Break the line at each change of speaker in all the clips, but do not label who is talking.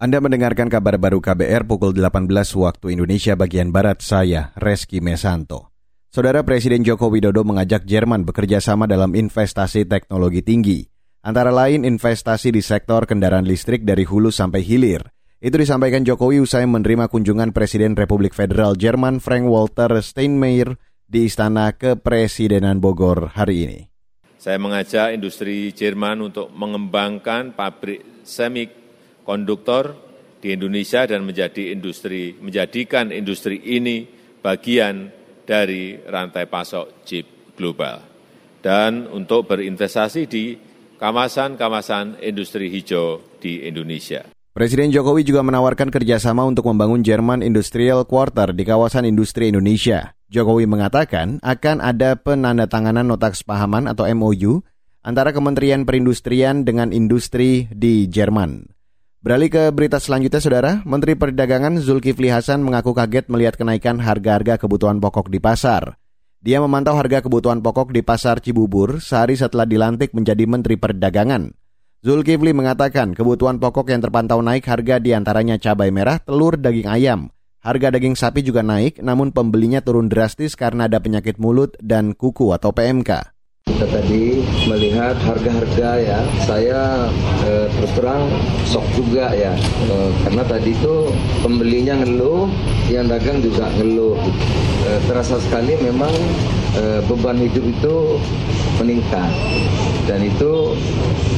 Anda mendengarkan kabar baru KBR pukul 18 waktu Indonesia bagian Barat, saya Reski Mesanto. Saudara Presiden Joko Widodo mengajak Jerman bekerja sama dalam investasi teknologi tinggi. Antara lain investasi di sektor kendaraan listrik dari hulu sampai hilir. Itu disampaikan Jokowi usai menerima kunjungan Presiden Republik Federal Jerman Frank-Walter Steinmeier di Istana Kepresidenan Bogor hari ini.
Saya mengajak industri Jerman untuk mengembangkan pabrik semik konduktor di Indonesia dan menjadi industri menjadikan industri ini bagian dari rantai pasok chip global dan untuk berinvestasi di kawasan-kawasan industri hijau di Indonesia.
Presiden Jokowi juga menawarkan kerjasama untuk membangun Jerman Industrial Quarter di kawasan industri Indonesia. Jokowi mengatakan akan ada penandatanganan nota kesepahaman atau MOU antara Kementerian Perindustrian dengan industri di Jerman. Beralih ke berita selanjutnya, Saudara. Menteri Perdagangan Zulkifli Hasan mengaku kaget melihat kenaikan harga-harga kebutuhan pokok di pasar. Dia memantau harga kebutuhan pokok di Pasar Cibubur sehari setelah dilantik menjadi Menteri Perdagangan. Zulkifli mengatakan kebutuhan pokok yang terpantau naik harga di antaranya cabai merah, telur, daging ayam. Harga daging sapi juga naik, namun pembelinya turun drastis karena ada penyakit mulut dan kuku atau PMK.
Kita tadi melihat harga-harga ya, saya eh, terus terang sok juga ya, eh, karena tadi itu pembelinya ngeluh, yang dagang juga ngeluh. Eh, terasa sekali memang eh, beban hidup itu meningkat dan itu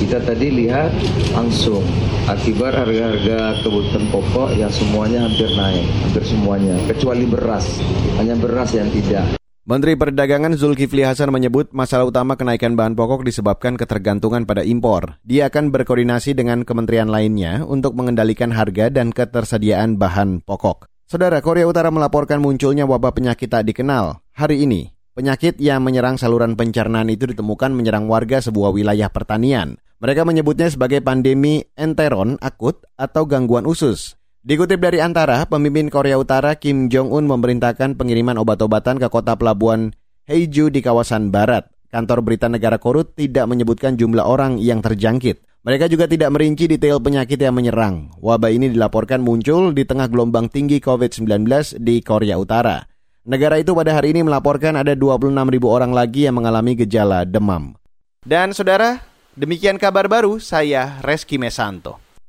kita tadi lihat langsung akibat harga-harga kebutuhan pokok yang semuanya hampir naik, hampir semuanya, kecuali beras, hanya beras yang tidak.
Menteri Perdagangan Zulkifli Hasan menyebut masalah utama kenaikan bahan pokok disebabkan ketergantungan pada impor. Dia akan berkoordinasi dengan kementerian lainnya untuk mengendalikan harga dan ketersediaan bahan pokok. Saudara Korea Utara melaporkan munculnya wabah penyakit tak dikenal. Hari ini, penyakit yang menyerang saluran pencernaan itu ditemukan menyerang warga sebuah wilayah pertanian. Mereka menyebutnya sebagai pandemi enteron akut atau gangguan usus. Dikutip dari Antara, pemimpin Korea Utara Kim Jong-un memerintahkan pengiriman obat-obatan ke kota pelabuhan Heiju di kawasan barat. Kantor berita negara Korut tidak menyebutkan jumlah orang yang terjangkit. Mereka juga tidak merinci detail penyakit yang menyerang. Wabah ini dilaporkan muncul di tengah gelombang tinggi COVID-19 di Korea Utara. Negara itu pada hari ini melaporkan ada 26 ribu orang lagi yang mengalami gejala demam. Dan saudara, demikian kabar baru saya Reski Mesanto.